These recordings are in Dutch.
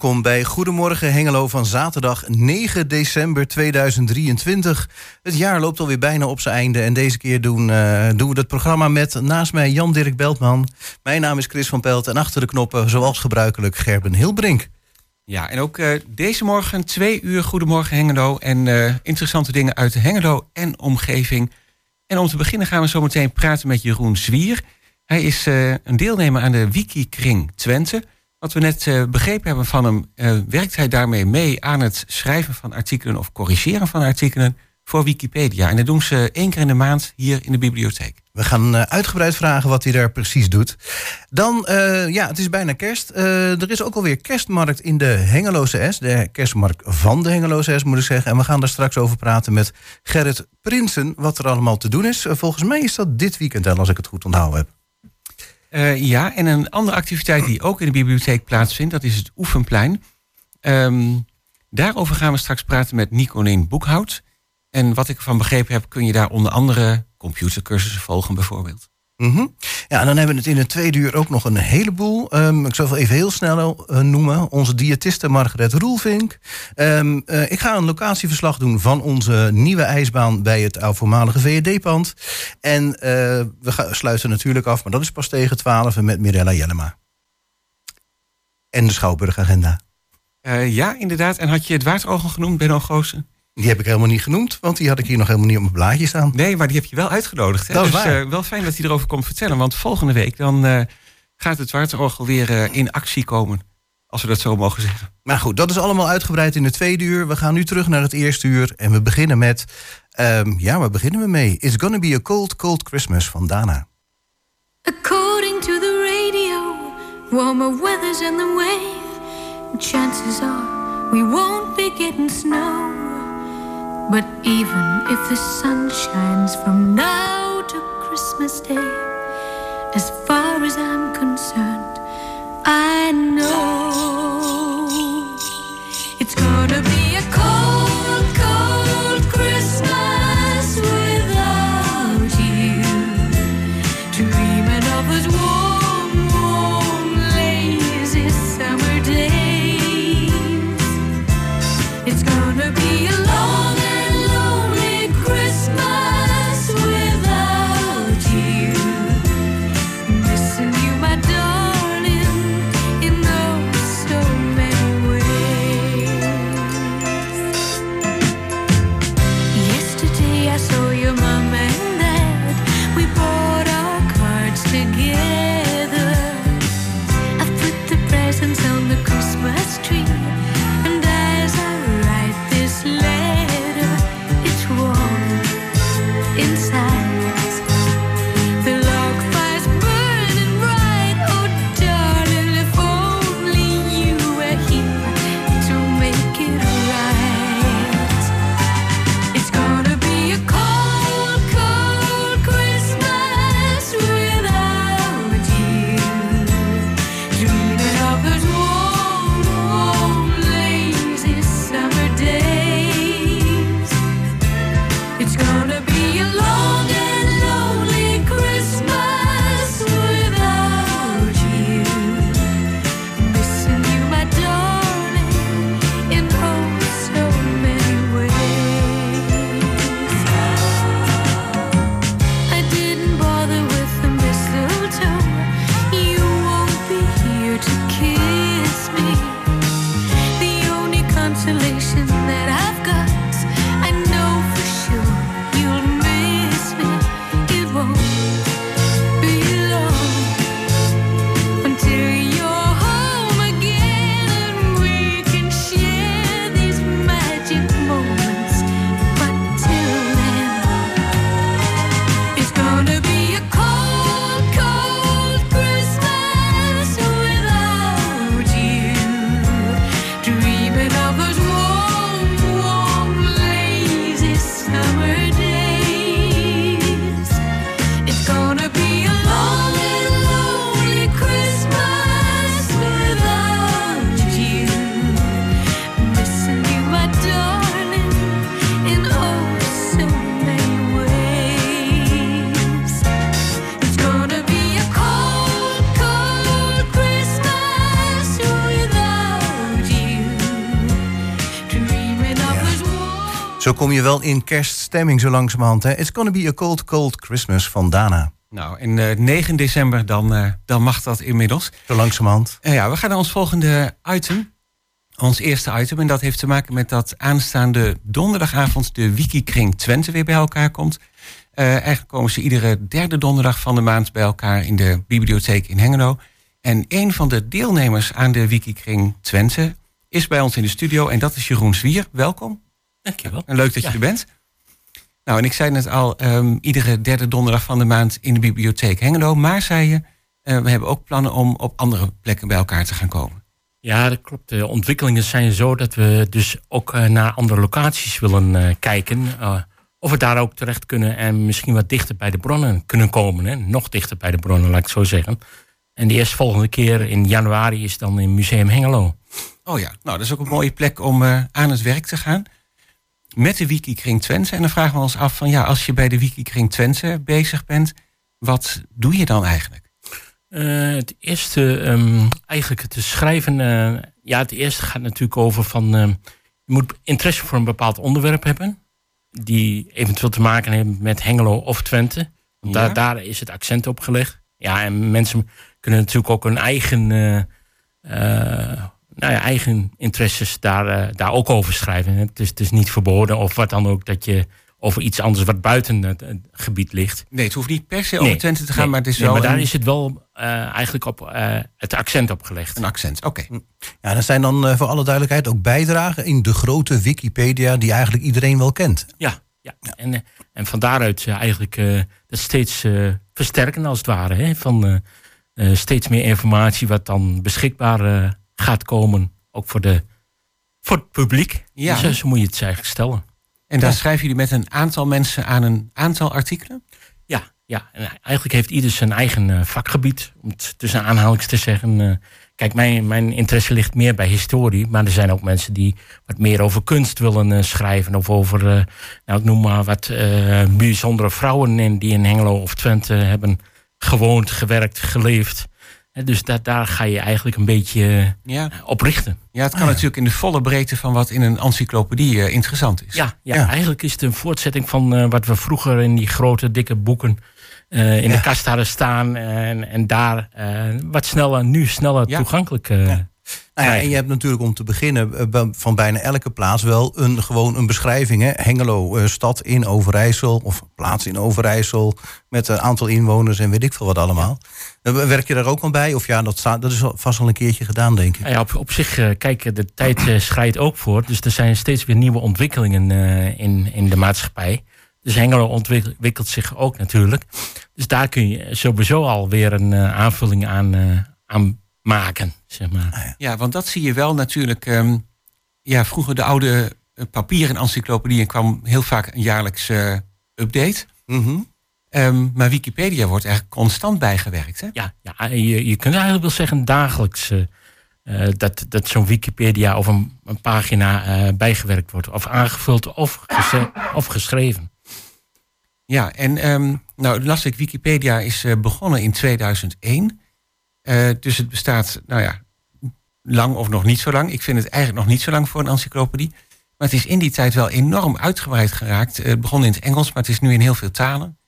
Welkom bij Goedemorgen Hengelo van zaterdag 9 december 2023. Het jaar loopt alweer bijna op zijn einde en deze keer doen, uh, doen we het programma met naast mij Jan-Dirk Beltman. Mijn naam is Chris van Pelt en achter de knoppen zoals gebruikelijk Gerben Hilbrink. Ja, en ook uh, deze morgen twee uur Goedemorgen Hengelo en uh, interessante dingen uit Hengelo en omgeving. En om te beginnen gaan we zo meteen praten met Jeroen Zwier. Hij is een deelnemer aan de Wiki-kring Twente... Wat we net uh, begrepen hebben van hem, uh, werkt hij daarmee mee aan het schrijven van artikelen of corrigeren van artikelen voor Wikipedia. En dat doen ze één keer in de maand hier in de bibliotheek. We gaan uh, uitgebreid vragen wat hij daar precies doet. Dan, ja, het is bijna kerst. er is ook alweer kerstmarkt in de Hengeloze S. De kerstmarkt van de Hengeloze S, moet ik zeggen. En we gaan daar straks over praten met Gerrit Prinsen, wat er allemaal te doen is. volgens mij is dat dit weekend, als ik het goed onthouden heb. Uh, ja, en een andere activiteit die ook in de bibliotheek plaatsvindt, dat is het Oefenplein. Um, daarover gaan we straks praten met Nicolien Boekhout. En wat ik ervan begrepen heb, kun je daar onder andere computercursussen volgen bijvoorbeeld. -hmm. Ja, en dan hebben we het in het tweede uur ook nog een heleboel. Um, ik zal het even heel snel uh, noemen. Onze diëtiste Margaret Roelvink. Um, uh, ik ga een locatieverslag doen van onze nieuwe ijsbaan bij het voormalige VED-pand. En uh, we sluiten natuurlijk af, maar dat is pas tegen 12 met Mirella Jellema. En de Schouwburgagenda. ja, inderdaad. En had je het Waardrogen genoemd, Benno Goosen? Die heb ik helemaal niet genoemd, want die had ik hier nog helemaal niet op mijn blaadje staan. Nee, maar die heb je wel uitgenodigd. Hè? Dat is dus waar. Uh, wel fijn dat hij erover komt vertellen. Want volgende week dan uh, gaat het Waardorgel weer uh, in actie komen. Als we dat zo mogen zeggen. Maar goed, dat is allemaal uitgebreid in de tweede uur. We gaan nu terug naar het eerste uur. En we beginnen met... Um, ja, waar beginnen we mee? It's gonna be a cold, cold Christmas van Dana. According to the radio, warmer weather's in the way. Chances are we won't be getting snow. But even if the sun shines from now to Christmas Day, as far as I'm concerned, I know Zo kom je wel in kerststemming zo langzamerhand. Hè? It's gonna be a cold, cold Christmas van Dana. Nou, en uh, 9 december dan, uh, dan mag dat inmiddels. Zo langzamerhand. Uh, ja, we gaan naar ons volgende item. Ons eerste item. En dat heeft te maken met dat aanstaande donderdagavond de Wikikring Twente weer bij elkaar komt. Uh, eigenlijk komen ze iedere derde donderdag van de maand bij elkaar in de bibliotheek in Hengelo. En een van de deelnemers aan de Wikikring Twente is bij ons in de studio. En dat is Jeroen Zwier. Welkom. Dankjewel. En leuk dat ja. je er bent. Nou, en ik zei net al, um, iedere derde donderdag van de maand in de bibliotheek Hengelo. Maar zei je, uh, we hebben ook plannen om op andere plekken bij elkaar te gaan komen. Ja, dat klopt. De ontwikkelingen zijn zo dat we dus ook uh, naar andere locaties willen uh, kijken. of we daar ook terecht kunnen en misschien wat dichter bij de bronnen kunnen komen. Hè? Nog dichter bij de bronnen, laat ik het zo zeggen. En de eerstvolgende keer in januari is dan in Museum Hengelo. Oh ja, nou dat is ook een mooie plek om aan het werk te gaan. Met de Wikikring Twente. En dan vragen we ons af van ja, als je bij de Wikikring Twente bezig bent, wat doe je dan eigenlijk? Uh, het eerste, um, eigenlijk het schrijven. Uh, ja, het eerste gaat natuurlijk over van. Uh, je moet interesse voor een bepaald onderwerp hebben. Die eventueel te maken heeft met Hengelo of Twente. Want ja. daar, daar is het accent op gelegd. Ja, en mensen kunnen natuurlijk ook hun eigen nou ja, eigen interesses daar, uh, daar ook over schrijven. Het is, het is niet verboden of wat dan ook dat je over iets anders wat buiten het, het gebied ligt. Nee, het hoeft niet per se over nee, Twente te gaan, nee, maar het is nee, wel. Maar daar een... is het wel uh, eigenlijk op uh, het accent op gelegd. Een accent, oké. Okay. Ja, dat zijn dan uh, voor alle duidelijkheid ook bijdragen in de grote Wikipedia die eigenlijk iedereen wel kent. Ja, ja. ja. En, en van daaruit eigenlijk dat steeds versterken als het ware. Hè, van steeds meer informatie wat dan beschikbaar gaat komen, ook voor, de, voor het publiek. Ja. Dus zo moet je het eigenlijk stellen. En daar ja. schrijven jullie met een aantal mensen aan een aantal artikelen? Ja, ja. En eigenlijk heeft ieder zijn eigen uh, vakgebied, om het tussen aanhalings te zeggen. Uh, kijk, mijn, mijn interesse ligt meer bij historie, maar er zijn ook mensen die wat meer over kunst willen uh, schrijven. Of over, nou, ik noem maar wat bijzondere vrouwen in, die in Hengelo of Twente hebben gewoond, gewerkt, geleefd. Dus dat, daar ga je eigenlijk een beetje ja. op richten. Ja, het kan ah, ja. natuurlijk in de volle breedte van wat in een encyclopedie uh, interessant is. Ja, ja, ja, eigenlijk is het een voortzetting van uh, wat we vroeger in die grote, dikke boeken uh, in de kast hadden staan. En, en daar wat sneller, nu sneller toegankelijk. Nou ja, en je hebt natuurlijk om te beginnen van bijna elke plaats wel een, gewoon een beschrijving. Hè? Hengelo, uh, stad in Overijssel of plaats in Overijssel met een aantal inwoners en weet ik veel wat allemaal. Ja. Werk je daar ook al bij? Of ja, dat, staat, dat is vast al een keertje gedaan, denk ik. Ja, op, op zich, kijk, de tijd schrijdt ook voor. Dus er zijn steeds weer nieuwe ontwikkelingen in, in de maatschappij. Dus Hengelo ontwikkelt zich ook natuurlijk. Dus daar kun je sowieso alweer een aanvulling aan, aan maken, zeg maar. Ah, ja. ja, want dat zie je wel natuurlijk. Um, ja, vroeger de oude papieren encyclopedieën kwam heel vaak een jaarlijks uh, update. Mm -hmm. um, maar Wikipedia wordt eigenlijk constant bijgewerkt. Hè? Ja, ja je, je kunt eigenlijk wel zeggen dagelijks uh, uh, dat, dat zo'n Wikipedia of een, een pagina bijgewerkt wordt. Of aangevuld of, of geschreven. Ja, en um, nou las ik, Wikipedia is begonnen in 2001. Uh, dus het bestaat, nou ja, lang of nog niet zo lang. Ik vind het eigenlijk nog niet zo lang voor een encyclopedie. Maar het is in die tijd wel enorm uitgebreid geraakt. Uh, het begon in het Engels, maar het is nu in heel veel talen.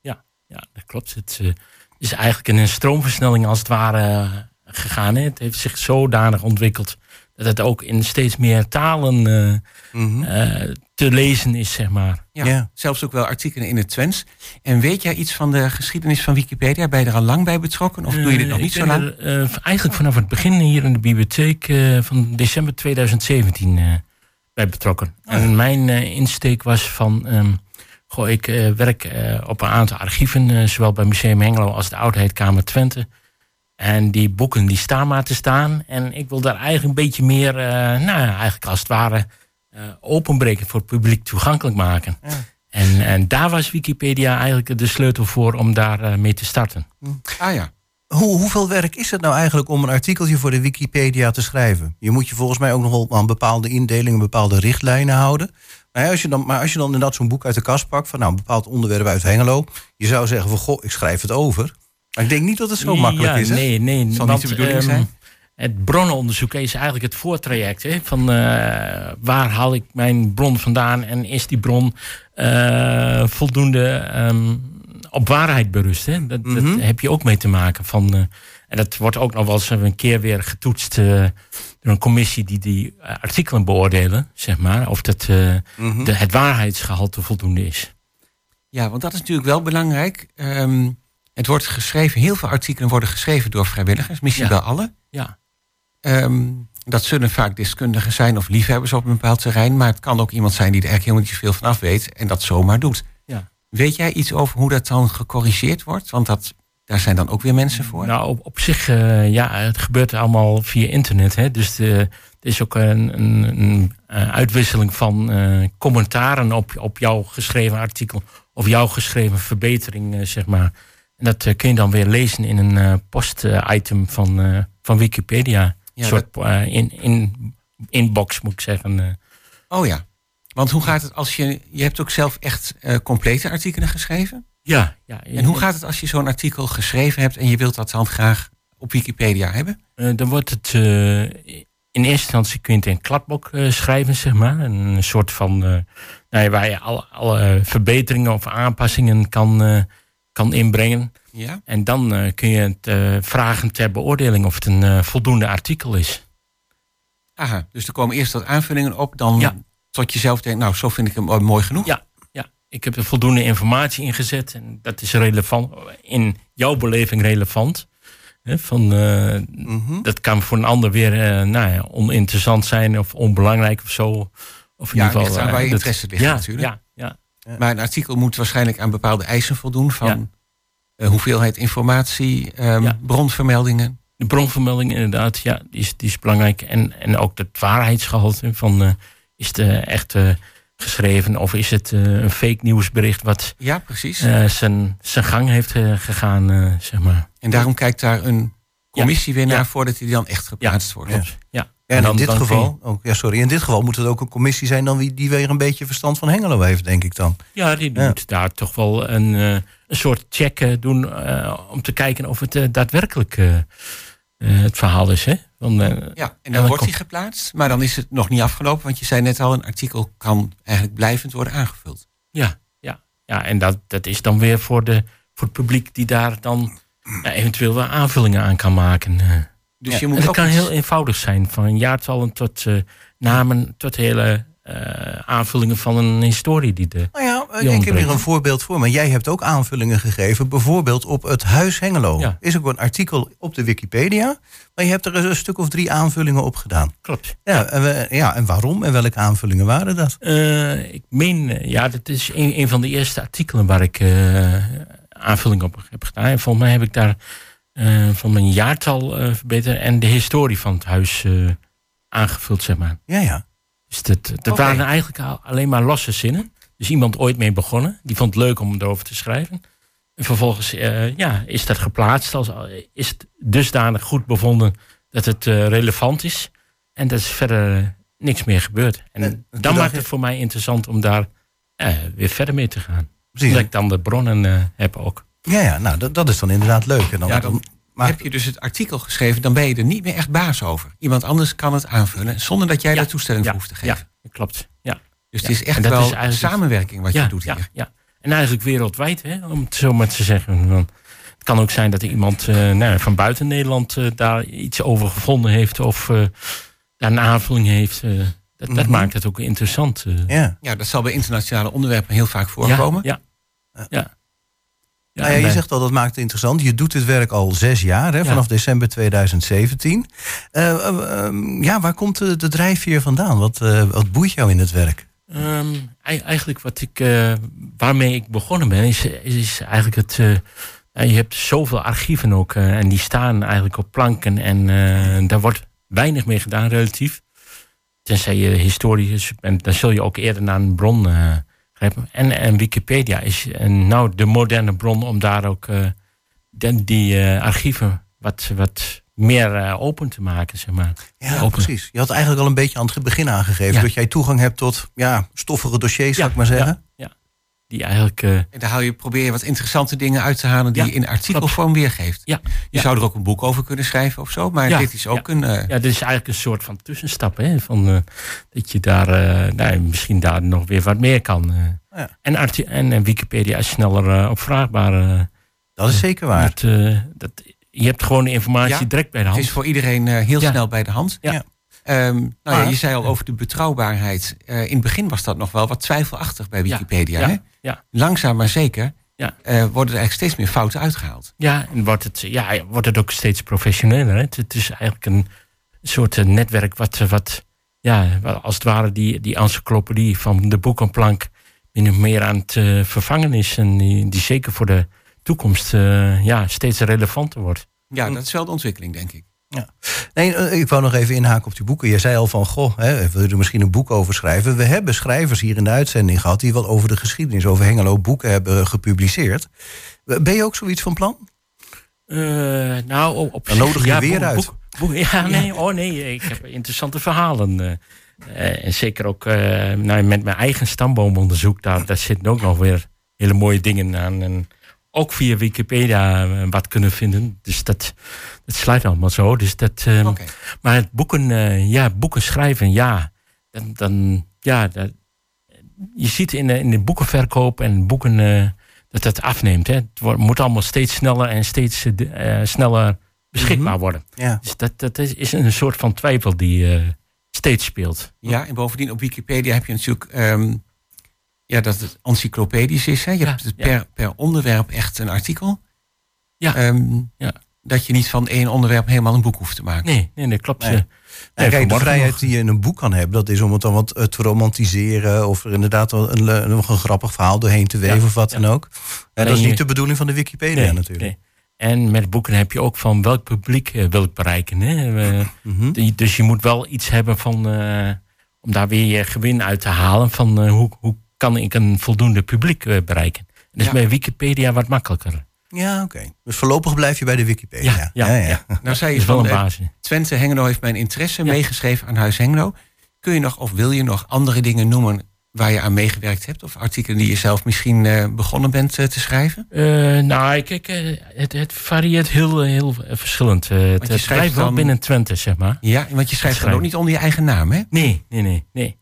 Ja, ja dat klopt. Het uh, is eigenlijk in een stroomversnelling als het ware gegaan. Hè. Het heeft zich zodanig ontwikkeld dat het ook in steeds meer talen mm -hmm. te lezen is, zeg maar. Ja, ja, zelfs ook wel artikelen in het Twents. En weet jij iets van de geschiedenis van Wikipedia? Ben je er al lang bij betrokken? Of doe je dit nog niet zo lang? Er, eigenlijk vanaf het begin hier in de bibliotheek van december 2017 uh, bij betrokken. Oh. En mijn insteek was van... Um, goh, ik werk op een aantal archieven, zowel bij Museum Hengelo als de Oudheidkamer Twente. En die boeken die staan maar te staan. En ik wil daar eigenlijk een beetje meer, nou ja, eigenlijk als het ware uh, openbreken voor het publiek toegankelijk maken. Ja. En, en daar was Wikipedia eigenlijk de sleutel voor om daar uh, mee te starten. Ah ja. Hoe, hoeveel werk is het nou eigenlijk om een artikeltje voor de Wikipedia te schrijven? Je moet je volgens mij ook nog wel aan bepaalde indelingen, bepaalde richtlijnen houden. Maar als je dan, maar als je dan inderdaad zo'n boek uit de kast pakt van nou, een bepaald onderwerp uit Hengelo, je zou zeggen van goh, ik schrijf het over. Maar ik denk niet dat het zo makkelijk ja, is. Hè? Nee, nee. Zal want, niet de bedoeling um, zijn? het bronnenonderzoek is eigenlijk het voortraject. Hè, van eh, waar haal ik mijn bron vandaan en is die bron eh, voldoende ehm, op waarheid berust. Hè? Dat, dat Mhm. heb je ook mee te maken. Van, eh, en dat wordt ook nog wel eens een keer weer getoetst door een commissie die die artikelen beoordelen, zeg maar. Of dat eh, Mhm. de, het waarheidsgehalte voldoende is. Ja, want dat is natuurlijk wel belangrijk. Ehm, het wordt geschreven, heel veel artikelen worden geschreven door vrijwilligers, misschien Ja. wel alle. Ja, Ehm, dat zullen vaak deskundigen zijn of liefhebbers op een bepaald terrein. Maar het kan ook iemand zijn die er eigenlijk helemaal niet zoveel van af weet en dat zomaar doet. Ja. Weet jij iets over hoe dat dan gecorrigeerd wordt? Want dat, daar zijn dan ook weer mensen voor. Nou, op, op zich, eh, ja, het gebeurt allemaal via internet. Hè? Dus de, er is ook een, een, een eh, uitwisseling van eh, commentaren op, op jouw geschreven artikel of jouw geschreven verbetering, zeg maar. En dat eh, kun je dan weer lezen in een eh, post-item van, eh, van Wikipedia. Ja, een soort in, in, inbox, moet ik zeggen. Oh ja. Want hoe gaat het als je. Je hebt ook zelf echt complete artikelen geschreven. ja, ja. En hoe gaat het als je zo'n artikel geschreven hebt en je wilt dat dan graag op Wikipedia hebben? Dan wordt het. in eerste instantie kun je het in kladblok eh, schrijven, zeg maar. Een soort van. nou ja, waar je alle, alle verbeteringen of aanpassingen kan, kan inbrengen. Ja. En dan eh, kun je het eh, vragen ter beoordeling of het een eh, voldoende artikel is. Aha. Dus er komen eerst wat aanvullingen op, dan Ja. tot je zelf denkt, nou, zo vind ik hem mooi genoeg. Ja, ja. Ik heb er voldoende informatie ingezet. En dat is relevant. In jouw beleving relevant. Van, Mhm. dat kan voor een ander weer nou ja, oninteressant zijn of onbelangrijk of zo. Of in Ja, ieder geval. aan waar je interesse ligt ja, natuurlijk. Ja, ja. Maar een artikel moet waarschijnlijk aan bepaalde eisen voldoen van Ja. eh, hoeveelheid informatie, ehm, Ja. bronvermeldingen. De bronvermelding inderdaad, ja, die is, die is belangrijk. En, en ook het waarheidsgehalte van eh, is het echt eh, geschreven of is het een fake nieuwsbericht wat Ja, precies. zijn, zijn gang heeft gegaan, zeg maar. en daarom kijkt daar een commissie weer naar Ja. voordat die dan echt geplaatst wordt. Ja. Ja. En in dan- dit geval, ook, ja, sorry, in dit geval moet het ook een commissie zijn dan wie, die weer een beetje verstand van Hengelo heeft, denk ik dan. Ja, die Ja. moet daar toch wel een, eh, een soort check doen eh, om te kijken of het eh, daadwerkelijk het verhaal is. Hè? Want, eh, Ja, en dan wordt die geplaatst, maar dan is het nog niet afgelopen, want je zei net al, een artikel kan eigenlijk blijvend worden aangevuld. ja, ja, ja, en dat, dat is dan weer voor, de, voor het publiek die daar dan eventueel wel aanvullingen aan kan maken. Dus Ja, je moet dat ook kan iets- heel eenvoudig zijn, van jaartallen tot eh, namen, tot hele eh, aanvullingen van een historie die de. Nou ja, ik heb hier een voorbeeld voor, maar jij hebt ook aanvullingen gegeven, bijvoorbeeld op het Huis Hengelo. Ja. Is ook een artikel op de Wikipedia, maar je hebt er een stuk of drie aanvullingen op gedaan. Klopt. Ja, en, we- ja, en waarom en welke aanvullingen waren dat? Eh, ik meen, ja, dat is een, een van de eerste artikelen waar ik aanvulling op heb gedaan. En volgens mij heb ik daar eh, van mijn jaartal eh, verbeterd en de historie van het huis eh, aangevuld, zeg maar. Ja, ja. Dus dat, dat waren eigenlijk al- alleen maar losse zinnen. Dus iemand ooit mee begonnen. Die vond het leuk om erover te schrijven. En vervolgens ja, is dat geplaatst. Als, is het dusdanig goed bevonden dat het relevant is. En dat is verder niks meer gebeurd. En dan maakt het voor mij interessant om daar weer verder mee te gaan. Precies. Omdat ik dan de bronnen heb ook. Ja, ja, nou, dat, dat is dan inderdaad leuk. En dan, Ja, dan maar, heb je dus het artikel geschreven, dan ben je er niet meer echt baas over. Iemand anders kan het aanvullen, zonder dat jij Ja, daar toestemming ja, voor hoeft te geven. Ja, dat klopt. Ja. Dus Ja, het is echt en dat wel is eigenlijk- samenwerking wat ja, je doet ja, hier. Ja. En eigenlijk wereldwijd, hè, om het zo maar te zeggen. Want het kan ook zijn dat er iemand eh, nou, van buiten Nederland eh, daar iets over gevonden heeft of eh, daar een aanvulling heeft. eh. dat, dat Mhm. maakt het ook interessant. ja. Ja, dat zal bij internationale onderwerpen heel vaak voorkomen. Ja, ja. ja. Ja, nou ja, en je zegt al, dat maakt het interessant. Je doet dit werk al zes jaar, hè, Ja. vanaf december 2017. Eh, eh, ehm, ja, waar komt de, de drijfveer vandaan? Wat, eh, wat boeit jou in het werk? Ehm, ei- eigenlijk wat ik, waarmee ik begonnen ben, is, is, is eigenlijk het. je hebt zoveel archieven ook en die staan eigenlijk op planken en daar wordt weinig mee gedaan relatief. Tenzij je historisch bent, dan zul je ook eerder naar een bron. En, en Wikipedia is eh, nou de moderne bron om daar ook eh, die eh, archieven wat, wat meer open te maken, zeg maar. Ja, Open. precies. Je had eigenlijk al een beetje aan het begin aangegeven Ja. dat jij toegang hebt tot ja, stoffige dossiers, zou Ja, ik maar zeggen. Ja, die eigenlijk... eh, En daar haal je, probeer je wat interessante dingen uit te halen die Ja, je in artikelvorm weergeeft. ja, Je ja. zou er ook een boek over kunnen schrijven of zo, maar Ja, dit is ook een. eh, Ja, dit is eigenlijk een soort van tussenstap. Hè? Van, eh, dat je daar nou, misschien daar nog weer wat meer kan. Ja. En, en, Wikipedia is sneller opvraagbaar. Dat is zeker waar. Eh, dat, je hebt gewoon de informatie Ja, direct bij de het hand. is voor iedereen heel Ja. snel bij de hand. Ja. Ja. Ehm, nou ja, je zei al over de betrouwbaarheid. In het begin was dat nog wel wat twijfelachtig bij Ja, Wikipedia. ja, hè? Ja. Langzaam maar zeker Ja. eh, worden er eigenlijk steeds meer fouten uitgehaald. Ja, en wordt het, ja, wordt het ook steeds professioneler. Hè? Het, het is eigenlijk een soort eh, netwerk wat, eh, wat, ja, als het ware die, die encyclopedie van de boekenplank min of meer aan het vervangen is. En die, die zeker voor de toekomst ja, steeds relevanter wordt. Ja, dat is wel de ontwikkeling, denk ik. Nee, eh, ik wou nog even inhaken op die boeken. Je zei al van, goh, hè, wil je er misschien een boek over schrijven? We hebben schrijvers hier in de uitzending gehad... die wel over de geschiedenis, over Hengelo boeken hebben gepubliceerd. Ben je ook zoiets van plan? Eh, nou, op- op Dan zich, nodig je ja, weer boek- uit. boek- boek- ja, nee, oh nee, ik heb interessante verhalen. eh. Eh, en zeker ook eh, nou, met mijn eigen stamboomonderzoek, daar, daar zitten ook nog weer hele mooie dingen aan. En ook via Wikipedia eh, wat kunnen vinden. Dus dat, dat sluit allemaal zo. Dus dat, ehm. Maar het boeken, eh, ja, boeken schrijven, ja. Dan, dan, ja dat, je ziet in de, in de boekenverkoop en boeken eh, dat dat afneemt. Hè. Het wordt, moet allemaal steeds sneller en steeds sneller beschikbaar worden. Ja. Dus dat, dat is is een soort van twijfel die steeds speelt. Ja, en bovendien op Wikipedia heb je natuurlijk ehm, ja, dat het encyclopedisch is. Hè? Je Ja, hebt het ja. per, per onderwerp echt een artikel. Ja. Ehm, Ja. Dat je niet van één onderwerp helemaal een boek hoeft te maken. Nee, nee, dat klopt. Nee. eh. Nee, kijk, de vrijheid nog. die je in een boek kan hebben... dat is om het dan wat eh, te romantiseren... of er inderdaad wel een, nog een grappig verhaal doorheen te weven Ja, of wat ja. dan ook. En dat Alleen is niet de bedoeling van de Wikipedia Nee, natuurlijk. nee. En met boeken heb je ook van welk publiek eh, wil ik bereiken. Hè? Eh, Mhm. Dus je moet wel iets hebben van, eh, om daar weer je gewin uit te halen. Van eh, hoe, hoe kan ik een voldoende publiek eh, bereiken. Is Ja. bij Wikipedia wat makkelijker. Ja, oké. Dus voorlopig blijf je bij de Wikipedia. Ja, ja, ja. Nou zei je van eh. Twente Hengelo heeft mijn interesse meegeschreven aan Huis Hengelo. Kun je nog of wil je nog andere dingen noemen waar je aan meegewerkt hebt? Of artikelen die je zelf misschien eh, begonnen bent eh, te schrijven? Eh, nou, kijk, het, het varieert heel, heel verschillend. Het schrijft blijft wel binnen Twente, zeg maar. Ja, want je schrijft ook niet onder je eigen naam, hè? Nee, nee, nee, nee.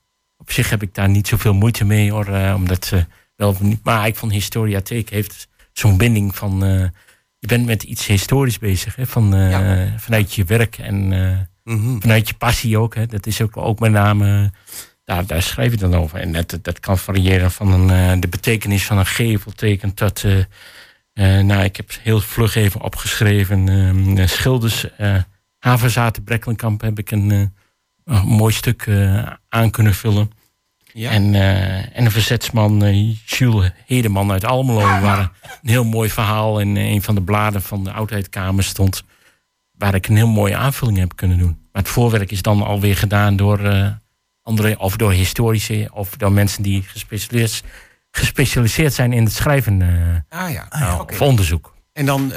Op zich heb ik daar niet zoveel moeite mee, hoor. eh, omdat, eh, wel, niet- maar ik vond Historiatheek heeft zo'n binding van... eh, je bent met iets historisch bezig, hè, van, eh, Ja. vanuit je werk en Mhm. vanuit je passie ook. Hè. Dat is ook, ook met name, daar, daar schrijf je dan over. En dat, dat kan variëren van een, de betekenis van een gevelteken tot... eh, nou, ik heb heel vlug even opgeschreven. eh, Schilders, eh Havenzaten, Brekkelenkamp heb ik een, een mooi stuk eh, aan kunnen vullen. Ja. En, eh, en een verzetsman, eh, Jules Hedeman uit Almelo, waar een heel mooi verhaal in een van de bladen van de oudheidkamer stond. Waar ik een heel mooie aanvulling heb kunnen doen. Maar het voorwerk is dan alweer gedaan door andere, of door historici, of door mensen die gespecialiseerd, gespecialiseerd zijn in het schrijven Ah ja, ja, oké. of onderzoek. En dan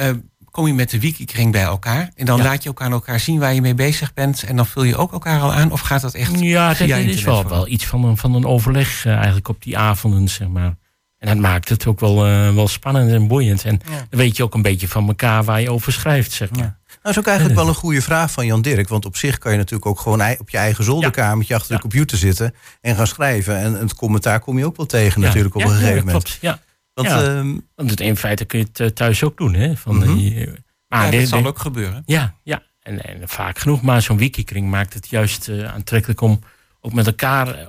kom je met de wiki-kring bij elkaar. En dan Ja. laat je ook aan elkaar zien waar je mee bezig bent. En dan vul je ook elkaar al aan. Of gaat dat echt Ja, dat, dat is wel, wel iets van een, van een overleg eh, eigenlijk op die avonden, zeg maar. En dat maakt het ook wel, eh, wel spannend en boeiend. En Ja. dan weet je ook een beetje van elkaar waar je over schrijft, zeg maar. Ja. Nou, is ook eigenlijk wel een goede vraag van Jan Dirk. Want op zich kan je natuurlijk ook gewoon op je eigen zolderkamertje achter de computer zitten en gaan schrijven. En het commentaar kom je ook wel tegen natuurlijk op een gegeven moment. Klopt, ja. Want, Ja. ehm, Want in feite kun je het eh, thuis ook doen, hè. Van, Mhm. die, eh, maar Ja, dit- dat zal dit- ook gebeuren. Ja, ja. En, en vaak genoeg. Maar zo'n wikikring maakt het juist eh, aantrekkelijk om ook met elkaar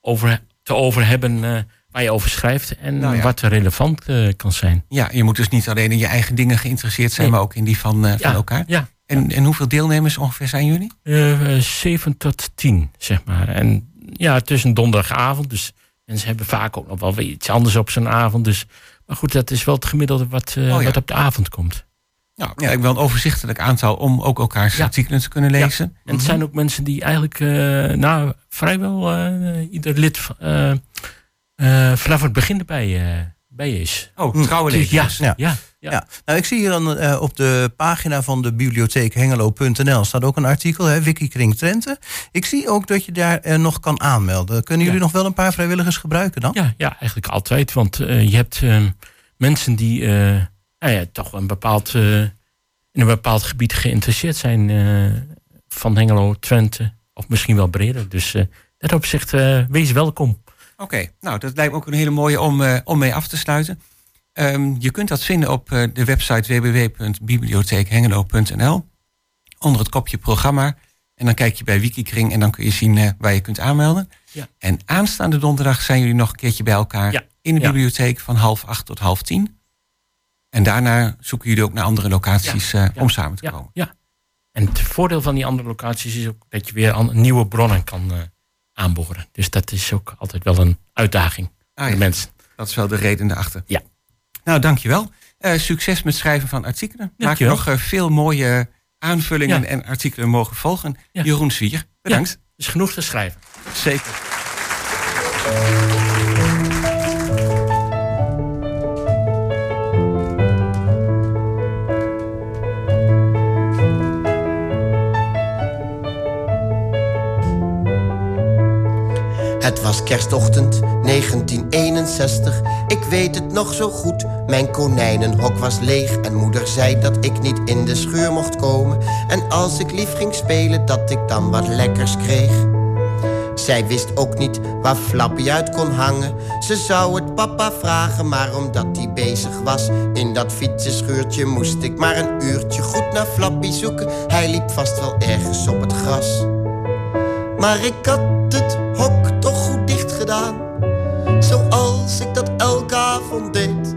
over, te over hebben waar je over schrijft. En Nou ja. wat relevant kan zijn. Ja, je moet dus niet alleen in je eigen dingen geïnteresseerd zijn, Nee. maar ook in die van, van Ja, elkaar. Ja, En, en hoeveel deelnemers ongeveer zijn jullie? Zeven tot tien, zeg maar. En ja, het is een donderdagavond, dus mensen hebben vaak ook nog wel weer iets anders op zo'n avond. Dus, maar goed, dat is wel het gemiddelde wat, eh, Oh ja. wat op de avond komt. Nou, ja. wel een overzichtelijk aantal om ook elkaars Ja. artikelen te kunnen lezen. En het zijn ook mensen die eigenlijk, eh, nou, vrijwel eh, ieder lid vanaf het begin erbij, bij is. Oh, trouwe Ja, ja, Ja. ja. Nou, ik zie hier dan, eh, op de pagina van de bibliotheek Hengelo.nl staat ook een artikel, hè, Wikikring Trente. Ik zie ook dat je daar eh, nog kan aanmelden. Kunnen jullie Ja. nog wel een paar vrijwilligers gebruiken dan? Ja, ja, eigenlijk altijd. Want eh, je hebt mensen die nou ja, toch een bepaald, in een bepaald gebied geïnteresseerd zijn. van Hengelo, Twente of misschien wel breder. Dus dat opzicht, wees welkom. Oké, nou dat lijkt me ook een hele mooie om, eh, om mee af te sluiten. Ehm, je kunt dat vinden op eh, de website www.bibliotheekhengelo.nl onder het kopje programma. En dan kijk je bij Wikikring en dan kun je zien eh, waar je kunt aanmelden. Ja. En aanstaande donderdag zijn jullie nog een keertje bij elkaar Ja. in de Ja. bibliotheek van half acht tot half tien. En daarna zoeken jullie ook naar andere locaties om samen te komen. ja. En het voordeel van die andere locaties is ook dat je weer nieuwe bronnen kan aanboren. Dus dat is ook altijd wel een uitdaging Ah, voor ja. de mensen. Dat is wel de reden erachter. Ja. Nou, dankjewel. Eh succes met schrijven van artikelen. Maak Dankjewel. nog eh, veel mooie aanvullingen Ja. en artikelen mogen volgen. Ja. Jeroen Zwier, bedankt. Is genoeg te schrijven. Zeker. Het was kerstochtend 1961, ik weet het nog zo goed. Mijn konijnenhok was leeg en moeder zei dat ik niet in de schuur mocht komen. En als ik lief ging spelen, dat ik dan wat lekkers kreeg. Zij wist ook niet waar Flappy uit kon hangen. Ze zou het papa vragen, maar omdat hij bezig was in dat fietsenschuurtje, moest ik maar een uurtje goed naar Flappy zoeken. Hij liep vast wel ergens op het gras. Maar ik had het Zoals ik dat elke avond deed.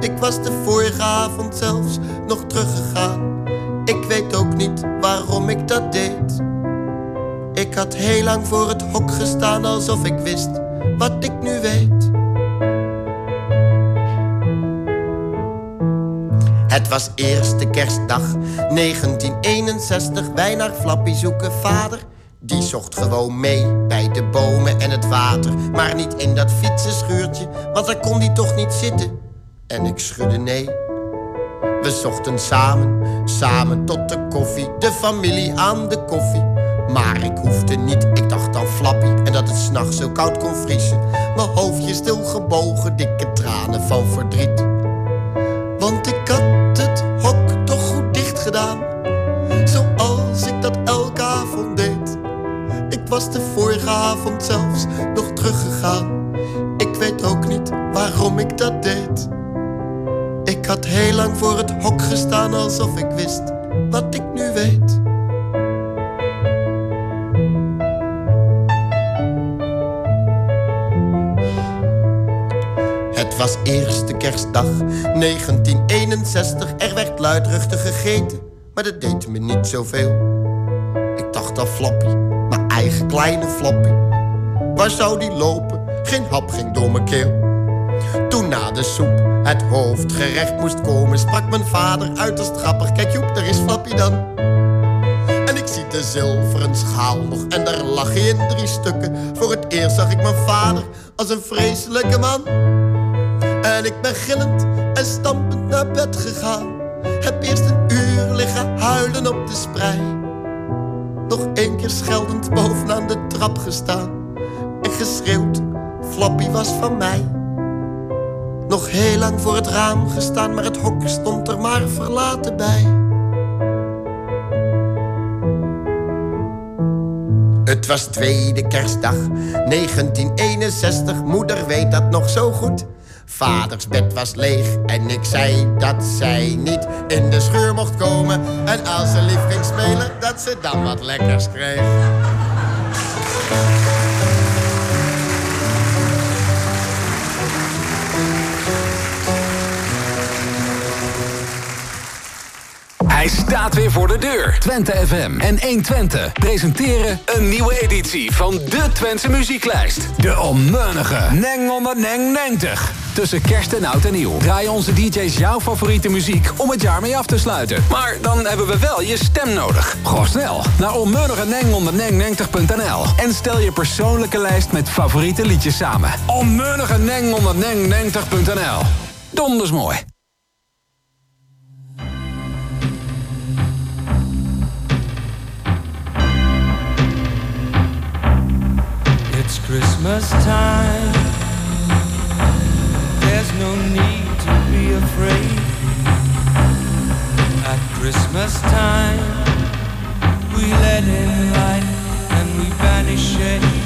Ik was de vorige avond zelfs nog teruggegaan. Ik weet ook niet waarom ik dat deed. Ik had heel lang voor het hok gestaan alsof ik wist wat ik nu weet. Het was eerste kerstdag 1961. Wij naar Flappy zoeken vader. Die zocht gewoon mee bij de bomen en het water. Maar niet in dat fietsenschuurtje, want daar kon hij toch niet zitten. En ik schudde nee. We zochten samen, samen tot de koffie. De familie aan de koffie. Maar ik hoefde niet, ik dacht aan Flappy. En dat het s'nachts zo koud kon vriezen. Mijn hoofdje stil gebogen, dikke tranen van verdriet. Want ik de vorige avond zelfs nog teruggegaan. Ik weet ook niet waarom ik dat deed. Ik had heel lang voor het hok gestaan alsof ik wist wat ik nu weet. Het was eerste kerstdag 1961. Er werd luidruchtig gegeten, maar dat deed me niet zoveel. Ik dacht aan Flappy, mijn kleine Flappy. Waar zou die lopen? Geen hap ging door mijn keel. Toen na de soep het hoofdgerecht moest komen, sprak mijn vader uiterst grappig. Kijk Joep, daar is Flappy dan. En ik zie de zilveren schaal nog en daar lag hij in drie stukken. Voor het eerst zag ik mijn vader als een vreselijke man. En ik ben gillend en stampend naar bed gegaan. Heb eerst een uur liggen huilen op de sprei. Nog één keer scheldend bovenaan de trap gestaan. En geschreeuwd, Flappy was van mij. Nog heel lang voor het raam gestaan, maar het hok stond er maar verlaten bij. Het was tweede kerstdag 1961, moeder weet dat nog zo goed. Vaders bed was leeg en ik zei dat zij niet in de schuur mocht komen. En als ze lief ging spelen, dat ze dan wat lekkers kreeg. Staat weer voor de deur. Twente FM en 120 presenteren een nieuwe editie van de Twentse muzieklijst. De onmeunige Neng 190. Tussen kerst en oud en nieuw draaien onze DJ's jouw favoriete muziek om het jaar mee af te sluiten. Maar dan hebben we wel je stem nodig. Ga snel naar onmeunigeneng190.nl en stel je persoonlijke lijst met favoriete liedjes samen. Onmeunigeneng190.nl Donders mooi. Christmas time. There's no need to be afraid. At Christmas time, we let in light and we banish shade.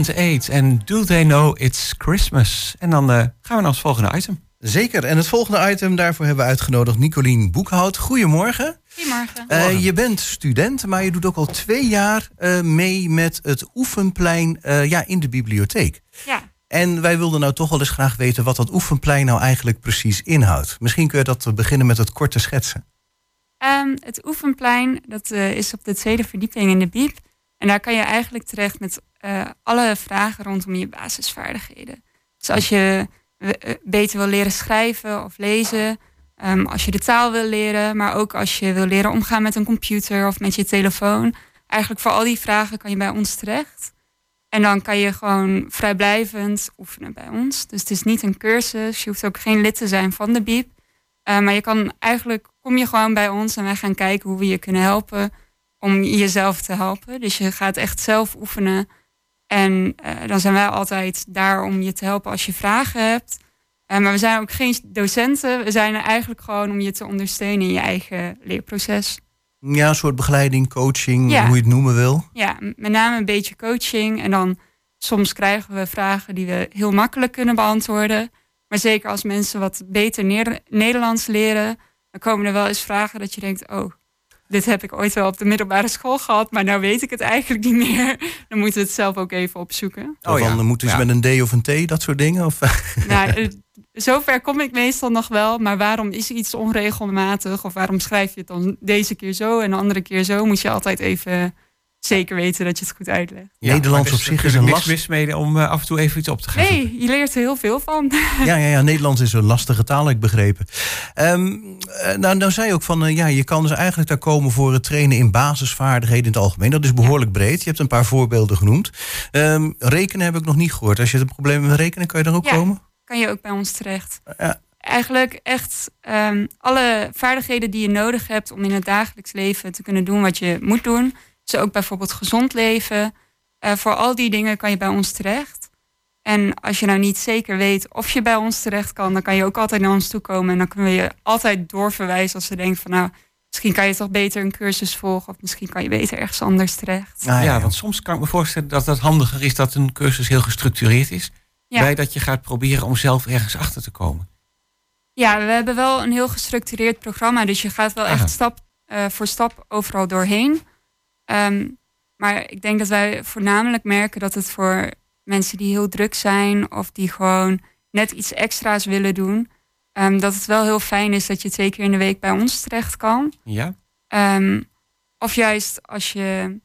Band 8 en Do They Know It's Christmas? En dan eh, gaan we naar ons volgende item. Zeker. En het volgende item, daarvoor hebben we uitgenodigd Nicolien Boekhout. Goedemorgen. Goedemorgen. Eh, je bent student, maar je doet ook al twee jaar eh, mee met het oefenplein eh, ja, in de bibliotheek. Ja, En wij wilden nou toch wel eens graag weten wat dat oefenplein nou eigenlijk precies inhoudt. Misschien kun je dat beginnen met het korte schetsen. Ehm, het oefenplein dat, eh, is op de tweede verdieping in de Biep. En daar kan je eigenlijk terecht met eh, alle vragen rondom je basisvaardigheden. Dus als je eh, beter wil leren schrijven of lezen, ehm, als je de taal wil leren, maar ook als je wil leren omgaan met een computer of met je telefoon. Eigenlijk voor al die vragen kan je bij ons terecht. En dan kan je gewoon vrijblijvend oefenen bij ons. Dus het is niet een cursus. Je hoeft ook geen lid te zijn van de BIEB. Eh, maar je kan eigenlijk, kom je gewoon bij ons en wij gaan kijken hoe we je kunnen helpen om jezelf te helpen. Dus je gaat echt zelf oefenen. En eh, dan zijn wij altijd daar om je te helpen als je vragen hebt. Eh, maar we zijn ook geen docenten. We zijn er eigenlijk gewoon om je te ondersteunen in je eigen leerproces. Ja, een soort begeleiding, coaching, Ja. hoe je het noemen wil. Ja, met name een beetje coaching. En dan soms krijgen we vragen die we heel makkelijk kunnen beantwoorden. Maar zeker als mensen wat beter Nederlands leren, dan komen er wel eens vragen dat je denkt: oh, dit heb ik ooit wel op de middelbare school gehad, maar nou weet ik het eigenlijk niet meer. Dan moeten we het zelf ook even opzoeken. Of ja. dan moeten ze Ja. met een D of een T, dat soort dingen. Of, nou, eh, zover kom ik meestal nog wel, maar waarom is iets onregelmatig of waarom schrijf je het dan deze keer zo en de andere keer zo, moet je altijd even zeker weten dat je het goed uitlegt. Nederlands op zich is een niks last. mis mee om eh, af en toe even iets op te gaan. Nee, je leert er heel veel van. Ja, ja, ja, Nederlands is een lastige taal, heb ik begrepen. Ehm, eh, nou, nou zei je ook van, eh, ja, je kan dus eigenlijk daar komen voor het trainen in basisvaardigheden in het algemeen. Dat is behoorlijk breed. Je hebt een paar voorbeelden genoemd. Ehm, rekenen heb ik nog niet gehoord. Als je een probleem met rekenen, kan je daar ook Ja. komen? kan je ook bij ons terecht. Ja. Eigenlijk echt ehm, alle vaardigheden die je nodig hebt om in het dagelijks leven te kunnen doen wat je moet doen. Dus ook bijvoorbeeld gezond leven. Eh, voor al die dingen kan je bij ons terecht. En als je nou niet zeker weet of je bij ons terecht kan, dan kan je ook altijd naar ons toe komen. En dan kunnen we je altijd doorverwijzen als je denkt van nou, misschien kan je toch beter een cursus volgen. Of misschien kan je beter ergens anders terecht. Ah, ja, want soms kan ik me voorstellen dat het handiger is dat een cursus heel gestructureerd is. Ja. Bij dat je gaat proberen om zelf ergens achter te komen. Ja, we hebben wel een heel gestructureerd programma. Dus je gaat wel Aha. echt stap eh, voor stap overal doorheen. Ehm, maar ik denk dat wij voornamelijk merken dat het voor mensen die heel druk zijn of die gewoon net iets extra's willen doen, ehm, dat het wel heel fijn is dat je twee keer in de week bij ons terecht kan. Ja? Ehm, of juist als je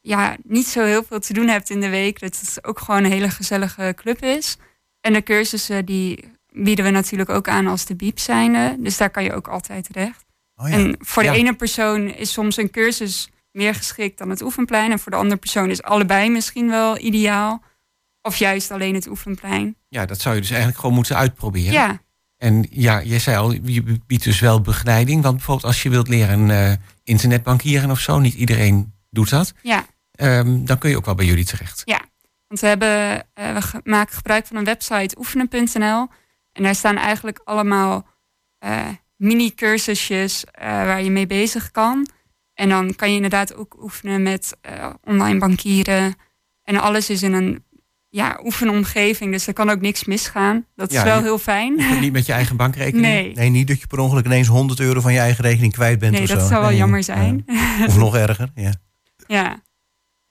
ja, niet zo heel veel te doen hebt in de week, dat het ook gewoon een hele gezellige club is. En de cursussen die bieden we natuurlijk ook aan als de biep zijnde. Dus daar kan je ook altijd terecht. Oh, ja. En voor de Ja. ene persoon is soms een cursus meer geschikt dan het oefenplein. En voor de andere persoon is allebei misschien wel ideaal. Of juist alleen het oefenplein. ja, dat zou je dus eigenlijk gewoon moeten uitproberen. Ja, En ja, je zei al, je biedt dus wel begeleiding. Want bijvoorbeeld als je wilt leren eh, internetbankieren of zo, niet iedereen doet dat. ja. Ehm, dan kun je ook wel bij jullie terecht. Want we, hebben, eh, we maken gebruik van een website oefenen.nl. En daar staan eigenlijk allemaal eh, mini-cursusjes waar je mee bezig kan. En dan kan je inderdaad ook oefenen met eh, online bankieren. En alles is in een ja, oefenomgeving, dus er kan ook niks misgaan. Dat is Ja, wel je- heel fijn. Je niet met je eigen bankrekening. Nee, Nee, niet dat je per ongeluk ineens 100 euro van je eigen rekening kwijt bent nee of dat zo. zou wel Nee, jammer ja. zijn. Of nog erger, ja. ja.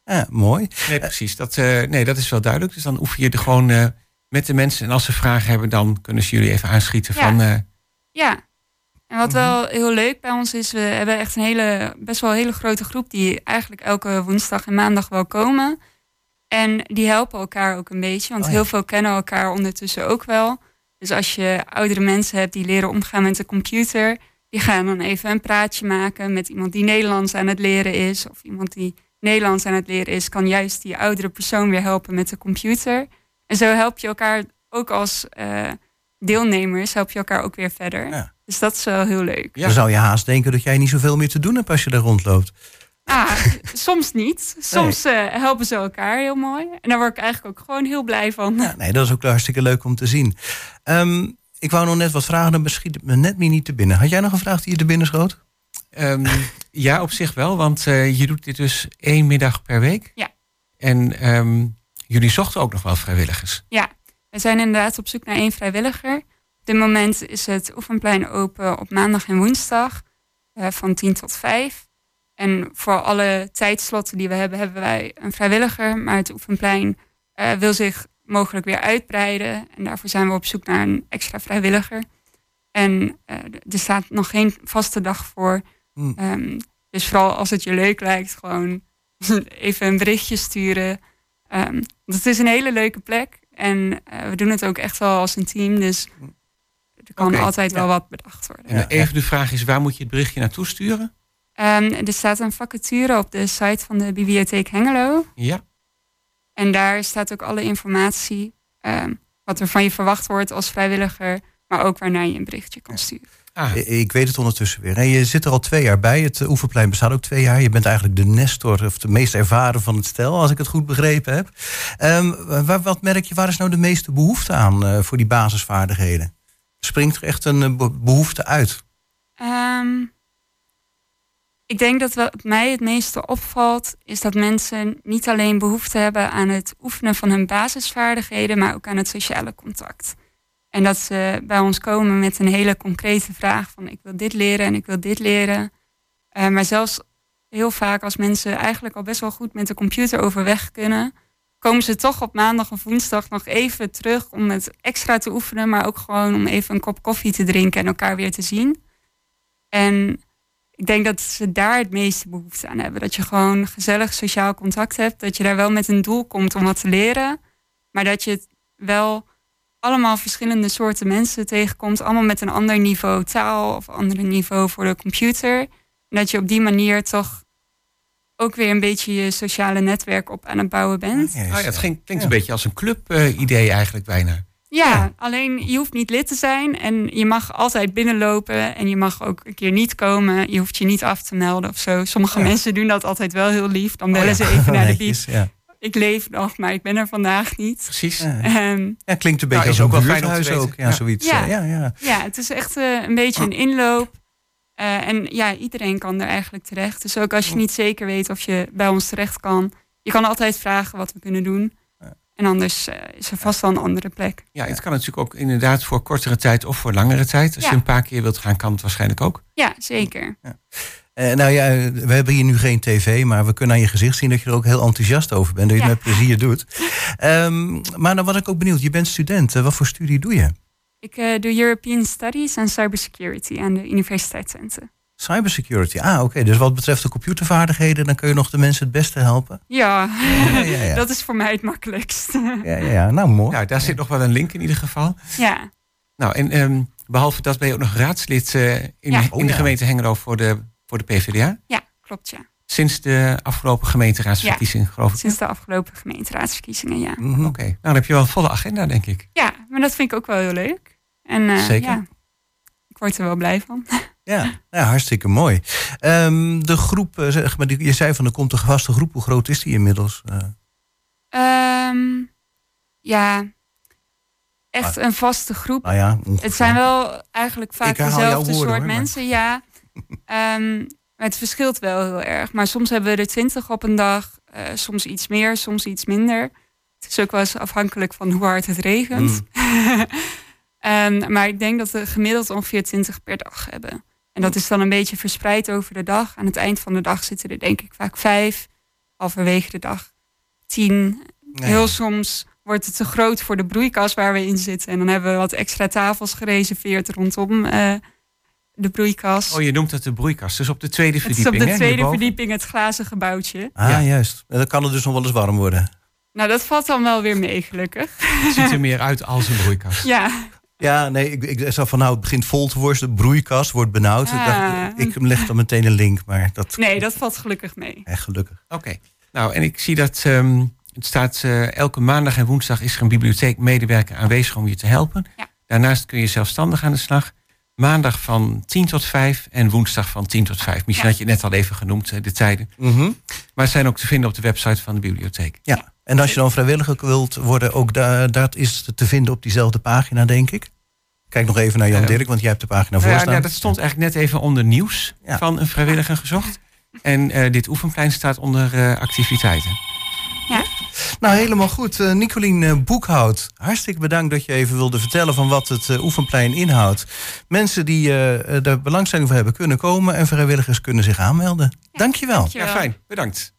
Ja, mooi. Nee, precies. Dat, eh, nee, dat is wel duidelijk. Dus dan oefen je er gewoon eh, met de mensen. En als ze vragen hebben, dan kunnen ze jullie even aanschieten Ja. van... eh, Ja. En wat Mhm. wel heel leuk bij ons is, we hebben echt een hele, best wel een hele grote groep die eigenlijk elke woensdag en maandag wel komen. En die helpen elkaar ook een beetje, want Oh ja. heel veel kennen elkaar ondertussen ook wel. Dus als je oudere mensen hebt die leren omgaan met de computer, die gaan dan even een praatje maken met iemand die Nederlands aan het leren is. Of iemand die Nederlands aan het leren is, kan juist die oudere persoon weer helpen met de computer. En zo help je elkaar ook als eh, deelnemers, help je elkaar ook weer verder. Ja. Dus dat is wel heel leuk. Ja. Dan zou je haast denken dat jij niet zoveel meer te doen hebt als je daar rondloopt. Ah, soms niet. Soms eh, helpen ze elkaar heel mooi. En daar word ik eigenlijk ook gewoon heel blij van. Ja, nee, dat is ook hartstikke leuk om te zien. Ehm, ik wou nog net wat vragen, dan schiet het me net meer niet te binnen. Had jij nog een vraag die je te binnen schoot? Ehm, ja, op zich wel, want eh, je doet dit dus één middag per week. Ja. En ehm, jullie zochten ook nog wel vrijwilligers. We zijn inderdaad op zoek naar één vrijwilliger. Op dit moment is het oefenplein open op maandag en woensdag eh, van 10 tot 5. En voor alle tijdslotten die we hebben, hebben wij een vrijwilliger. Maar het oefenplein eh, wil zich mogelijk weer uitbreiden. En daarvoor zijn we op zoek naar een extra vrijwilliger. En eh, er staat nog geen vaste dag voor. Hm. Ehm, dus vooral als het je leuk lijkt, gewoon even een berichtje sturen. Ehm, want het is een hele leuke plek. En we doen het ook echt wel als een team. Dus er kan altijd wel wat bedacht worden. En Ja, even de vraag is, waar moet je het berichtje naartoe sturen? Ehm, er staat een vacature op de site van de Bibliotheek Hengelo. Ja. En daar staat ook alle informatie, ehm, wat er van je verwacht wordt als vrijwilliger, maar ook waarnaar je een berichtje kan sturen. Ah, Ik weet het ondertussen weer. En je zit er al twee jaar bij. Het eh, Oefenplein bestaat ook twee jaar. Je bent eigenlijk de nestor of de meest ervaren van het stel, als ik het goed begrepen heb. Ehm, wat merk je, waar is nou de meeste behoefte aan eh, voor die basisvaardigheden? Springt er echt een eh, be- behoefte uit? Ehm, ik denk dat wat mij het meeste opvalt, is dat mensen niet alleen behoefte hebben aan het oefenen van hun basisvaardigheden, maar ook aan het sociale contact. En dat ze bij ons komen met een hele concrete vraag van ik wil dit leren en ik wil dit leren. Eh, maar zelfs heel vaak als mensen eigenlijk al best wel goed met de computer overweg kunnen, komen ze toch op maandag of woensdag nog even terug om het extra te oefenen, maar ook gewoon om even een kop koffie te drinken en elkaar weer te zien. En ik denk dat ze daar het meeste behoefte aan hebben. Dat je gewoon gezellig sociaal contact hebt. Dat je daar wel met een doel komt om wat te leren. Maar dat je wel allemaal verschillende soorten mensen tegenkomt. Allemaal met een ander niveau taal of ander niveau voor de computer. En dat je op die manier toch ook weer een beetje je sociale netwerk op aan het bouwen bent. Ja, ah ja, het ging- klinkt Ja. een beetje als een club-idee eigenlijk bijna. Ja, Ja. alleen je hoeft niet lid te zijn en je mag altijd binnenlopen en je mag ook een keer niet komen. Je hoeft je niet af te melden of zo. Sommige Ja. mensen doen dat altijd wel heel lief. Dan bellen Oh ze ja, even naar de Ja. Ik leef nog, maar ik ben er vandaag niet. Precies. Ja. Ehm, Ja, klinkt een beetje Nou, als is een ook wel fijn ook. Ja, Ja. zoiets. Ja. eh, Ja, ja. ja, het is echt eh, een beetje een inloop. Eh, en ja, iedereen kan er eigenlijk terecht. Dus ook als je niet zeker weet of je bij ons terecht kan. Je kan altijd vragen wat we kunnen doen. En anders eh, is er vast wel een andere plek. Ja, het kan natuurlijk ook inderdaad voor kortere tijd of voor langere tijd. Als Ja. je een paar keer wilt gaan, kan het waarschijnlijk ook. Ja, zeker. Eh, nou ja, we hebben hier nu geen tv, maar we kunnen aan je gezicht zien dat je er ook heel enthousiast over bent. Dat je Ja. het met plezier doet. Ehm, maar dan was ik ook benieuwd. Je bent student. Wat voor studie doe je? Ik eh, doe European Studies en Cybersecurity aan de Universiteit Twente. Cybersecurity. Ah, oké. Dus wat betreft de computervaardigheden, dan kun je nog de mensen het beste helpen. Ja, Ja, ja, ja. dat is voor mij het makkelijkst. Ja, ja, ja. Nou, mooi. Nou, daar zit nog wel een link in ieder geval. ja, Nou, en ehm, behalve dat ben je ook nog raadslid eh, in, Ja. de, Oh, in de ja. gemeente Hengelo voor de, voor de PvdA. ja, klopt ja. Sinds de afgelopen gemeenteraadsverkiezing, geloof ik. Sinds de afgelopen gemeenteraadsverkiezingen, ja. Mhm. Oké, nou dan heb je wel een volle agenda, denk ik. Ja, maar dat vind ik ook wel heel leuk. En eh, Zeker. ja, ik word er wel blij van. Ja, ja, hartstikke mooi. Ehm, de groep, eh, zeg maar, die- je zei van er komt een vaste groep. Hoe groot is die inmiddels? Eh, Ehm, ja, echt een vaste groep. nou ja, Het zijn wel eigenlijk vaak dezelfde woorden, soort hoor, maar- mensen, ja. Ehm, maar het verschilt wel heel erg. Maar soms hebben we er twintig op een dag. eh, soms iets meer, soms iets minder. Het is ook wel eens afhankelijk van hoe hard het regent. Mm. Ehm, maar ik denk dat we gemiddeld ongeveer twintig per dag hebben. En dat is dan een beetje verspreid over de dag. Aan het eind van de dag zitten er denk ik vaak vijf. Halverwege de dag tien. Nee. Heel soms wordt het te groot voor de broeikas waar we in zitten. En dan hebben we wat extra tafels gereserveerd rondom eh, de broeikas. Oh, je noemt het de broeikas. Dus op de tweede het is verdieping, op de hè, tweede hierboven? verdieping het glazen gebouwtje. Ah, Ja. juist. En Dan kan het dus nog wel eens warm worden. Nou, dat valt dan wel weer mee, gelukkig. Het ziet er meer uit als een broeikas. Ja, Ja, nee, ik, ik zag van nou, het begint vol te worden. De broeikas wordt benauwd. Ik, Ah. dacht, ik leg dan meteen een link, maar dat nee, dat valt gelukkig mee. echt gelukkig. Oké. Nou, en ik zie dat ehm, het staat eh, elke maandag en woensdag is er een bibliotheekmedewerker aanwezig om je te helpen. Ja. Daarnaast kun je zelfstandig aan de slag. Maandag van 10 tot 5 en woensdag van 10 tot 5. Misschien Ja. had je het net al even genoemd, eh, de tijden. Mhm. Maar ze zijn ook te vinden op de website van de bibliotheek. Ja, en als je dan vrijwilliger wilt worden, ook daar, dat is te vinden op diezelfde pagina, denk ik. Kijk nog even naar Jan Ja. Dirk, want jij hebt de pagina voor ja, staan. nou, dat stond eigenlijk net even onder nieuws Ja. van een vrijwilliger gezocht. En eh, dit oefenplein staat onder eh, activiteiten. Nou, helemaal goed. Eh Nicolien eh, Boekhout, hartstikke bedankt dat je even wilde vertellen van wat het eh, oefenplein inhoudt. Mensen die eh, eh, daar belangstelling voor hebben kunnen komen en vrijwilligers kunnen zich aanmelden. Dankjewel. Dankjewel. Ja, fijn. Bedankt.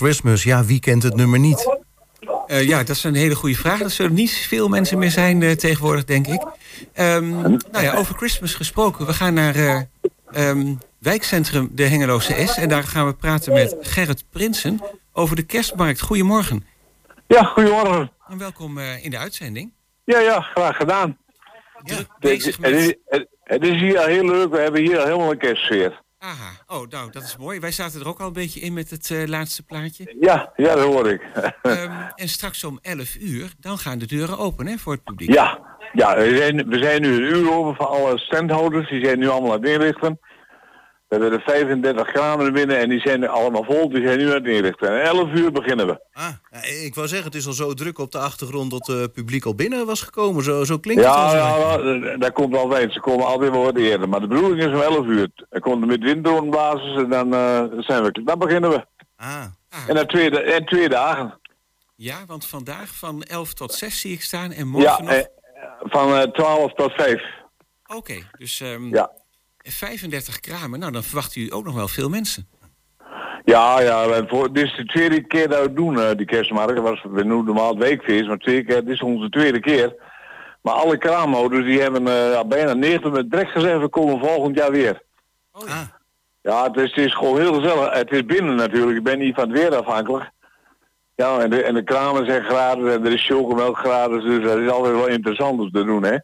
Christmas. Ja, wie kent het nummer niet? Eh, ja, dat is een hele goede vraag. Er zullen niet veel mensen meer zijn eh, tegenwoordig, denk ik. Ehm, nou ja, over Christmas gesproken. We gaan naar eh, ehm, wijkcentrum De Hengeloze S. En daar gaan we praten met Gerrit Prinsen over de kerstmarkt. Goedemorgen. Ja, goedemorgen. En welkom eh, in de uitzending. Ja, ja, graag gedaan. Het, het, is, met... het, het is hier heel leuk. We hebben hier helemaal een kerstsfeer. Aha, oh, nou, dat is mooi. Wij zaten er ook al een beetje in met het eh, laatste plaatje. Ja, ja, dat hoor ik. Ehm, en straks om 11 uur, dan gaan de deuren open hè, voor het publiek. ja, ja we, zijn, we zijn nu een uur over van alle standhouders. Die zijn nu allemaal aan het inrichten. We hebben er 35 kramen binnen en die zijn allemaal vol. Die zijn nu aan het inrichten. En 11 uur beginnen we. Ah, ja, ik wou zeggen, het is al zo druk op de achtergrond dat het publiek al binnen was gekomen. Zo, zo klinkt het Ja, al ja, ja, daar komt altijd. Ze komen altijd wel wat eerder. Maar de bedoeling is om 11 uur. Dan komt er met winddoornblazers en dan eh, zijn we, dan beginnen we. Ah, En dan twee, en twee dagen. ja, want vandaag van 11 tot 6 zie ik staan en morgen Ja, nog... eh, van eh, 12 tot 5. Oké, dus ehm, Ja. 35 kramen. Nou, dan verwachten jullie ook nog wel veel mensen. Ja, ja, voor, dit is de tweede keer dat we doen, eh, die kerstmarkt. Was, we noemen normaal het weekfeest, maar twee keer, dit is onze tweede keer. Maar alle kraamhouders die hebben eh, bijna 90 met direct gezegd, we komen volgend jaar weer. Oh ja. ah. Ja, het is, het is gewoon heel gezellig. Het is binnen natuurlijk, ik ben niet van het weer afhankelijk. Ja, en de, en de kramen zijn gratis en er is chocomelk gratis, dus dat is altijd wel interessant om te doen, hè.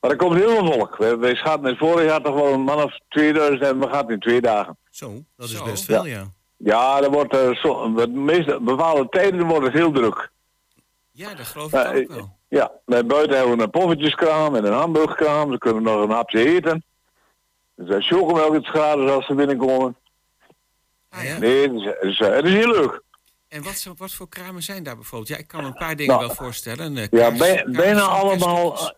Maar er komt heel veel volk. We, we schatten het vorig jaar toch wel een man of 2000 en we gaan in twee dagen. Zo, dat is Zo. best veel, ja. Ja, er wordt, zo, de meeste bepaalde tijden wordt het heel druk. Ja, dat geloof ik ook eh, wel. Ja, bij buiten hebben we een poffertjeskraam en een hamburgerkraam. Ze kunnen nog een hapje eten. Er zijn chocomelk is gratis als ze binnenkomen. Ah, ja. Nee, het is, het is, het is heel leuk. En wat, wat voor kramen zijn daar bijvoorbeeld? Ja, ik kan een paar dingen Nou, wel voorstellen. Eh, Ja, bij- bijna allemaal...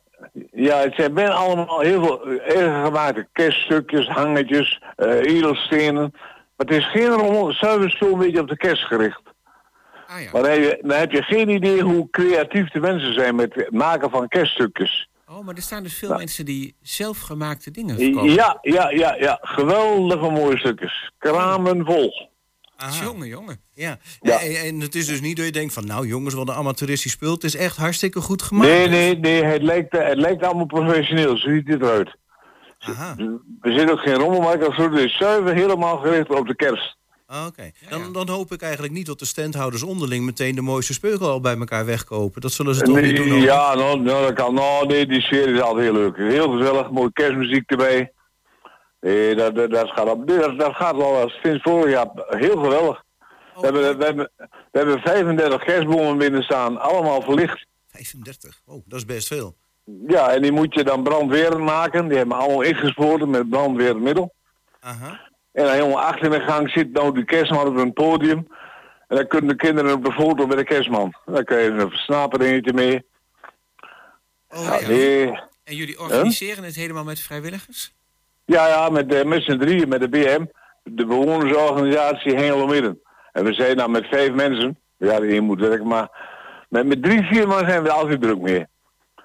Ja, het zijn bijna allemaal heel veel eigen gemaakte kerststukjes, hangetjes, eh, edelstenen. Maar het is geen rommel, zuiver zo'n beetje op de kerst gericht. Ah ja. Maar dan heb, je, dan heb je geen idee hoe creatief de mensen zijn met het maken van kerststukjes. Oh, maar er staan dus veel mensen die zelfgemaakte dingen verkopen. Ja, ja, ja, ja. Geweldige mooie stukjes. Kramen vol. Aha. Jongen, jongen. Ja. Ja. En, en het is dus niet dat je denkt van, nou jongens, wat een amateuristisch spul. Het is echt hartstikke goed gemaakt. Nee, nee, nee. Het lijkt, het lijkt allemaal professioneel. Zo ziet het eruit. Aha, Er zit ook geen rommelmarkt of zo. Het is zuiver helemaal gericht op de kerst. Ah, oké. Dan, dan hoop ik eigenlijk niet dat de standhouders onderling meteen de mooiste spullen al bij elkaar wegkopen. Dat zullen ze toch niet doen? hoor. ja, nou, nou, dat kan. Nou, nee, die sfeer is altijd heel leuk. Heel gezellig. Mooie kerstmuziek erbij. Nee, dat, dat, dat gaat, op, dat, dat gaat wel als sinds vorig jaar heel geweldig. Oh, We, hebben, we, hebben, we hebben 35 kerstbomen binnen staan. Allemaal verlicht. 35. Oh, dat is best veel. Ja, en die moet je dan brandweer maken. Die hebben allemaal ingespoord met brandweermiddel. Aha. En dan helemaal achter in de gang zit nou de kerstman op een podium. En dan kunnen de kinderen op de foto met de kerstman. Dan krijg je een versnaperdingetje mee. Oh, Ja, ja. Nee. En jullie organiseren het helemaal met vrijwilligers? Ja, ja, met, met z'n drieën, met de BM. De bewonersorganisatie Hengelo Midden. En we zijn dan met vijf mensen. Ja, een moet werken, maar... Met, met drie, vier man zijn we altijd druk mee.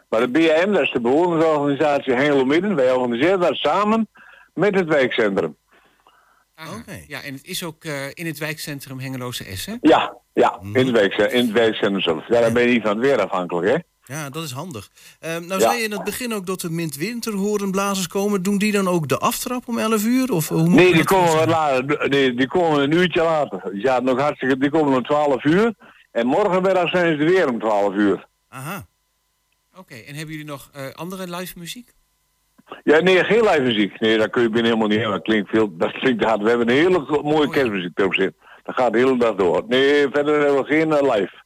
Maar de BM, dat is de bewonersorganisatie Hengelo Midden. Wij organiseren dat samen met het wijkcentrum. Ah, Oké. Ja, en het is ook eh, in het wijkcentrum Hengeloze S, hè? Ja, ja, in het, wijkcentrum, in het wijkcentrum zelf. Ja, dan ben je niet van het weer afhankelijk, hè? Ja, dat is handig. Ehm, nou Ja. zei je in het begin ook dat er midwinterhorenblazers komen. Doen die dan ook de aftrap om 11 uur? Of hoe moet Nee, die komen wat later. Nee, die komen een uurtje later. Ja, nog hartstikke, die komen om 12 uur. En morgenmiddag zijn ze er weer om 12 uur. Aha. Oké, en hebben jullie nog eh, andere live muziek? Ja, nee, geen live muziek. Nee, dat kun je binnen helemaal niet hebben. Dat klinkt veel, dat klinkt hard. We hebben een hele mooie Oh, ja. kerstmuziek erop zitten. Dat gaat de hele dag door. Nee, verder hebben we geen eh, live.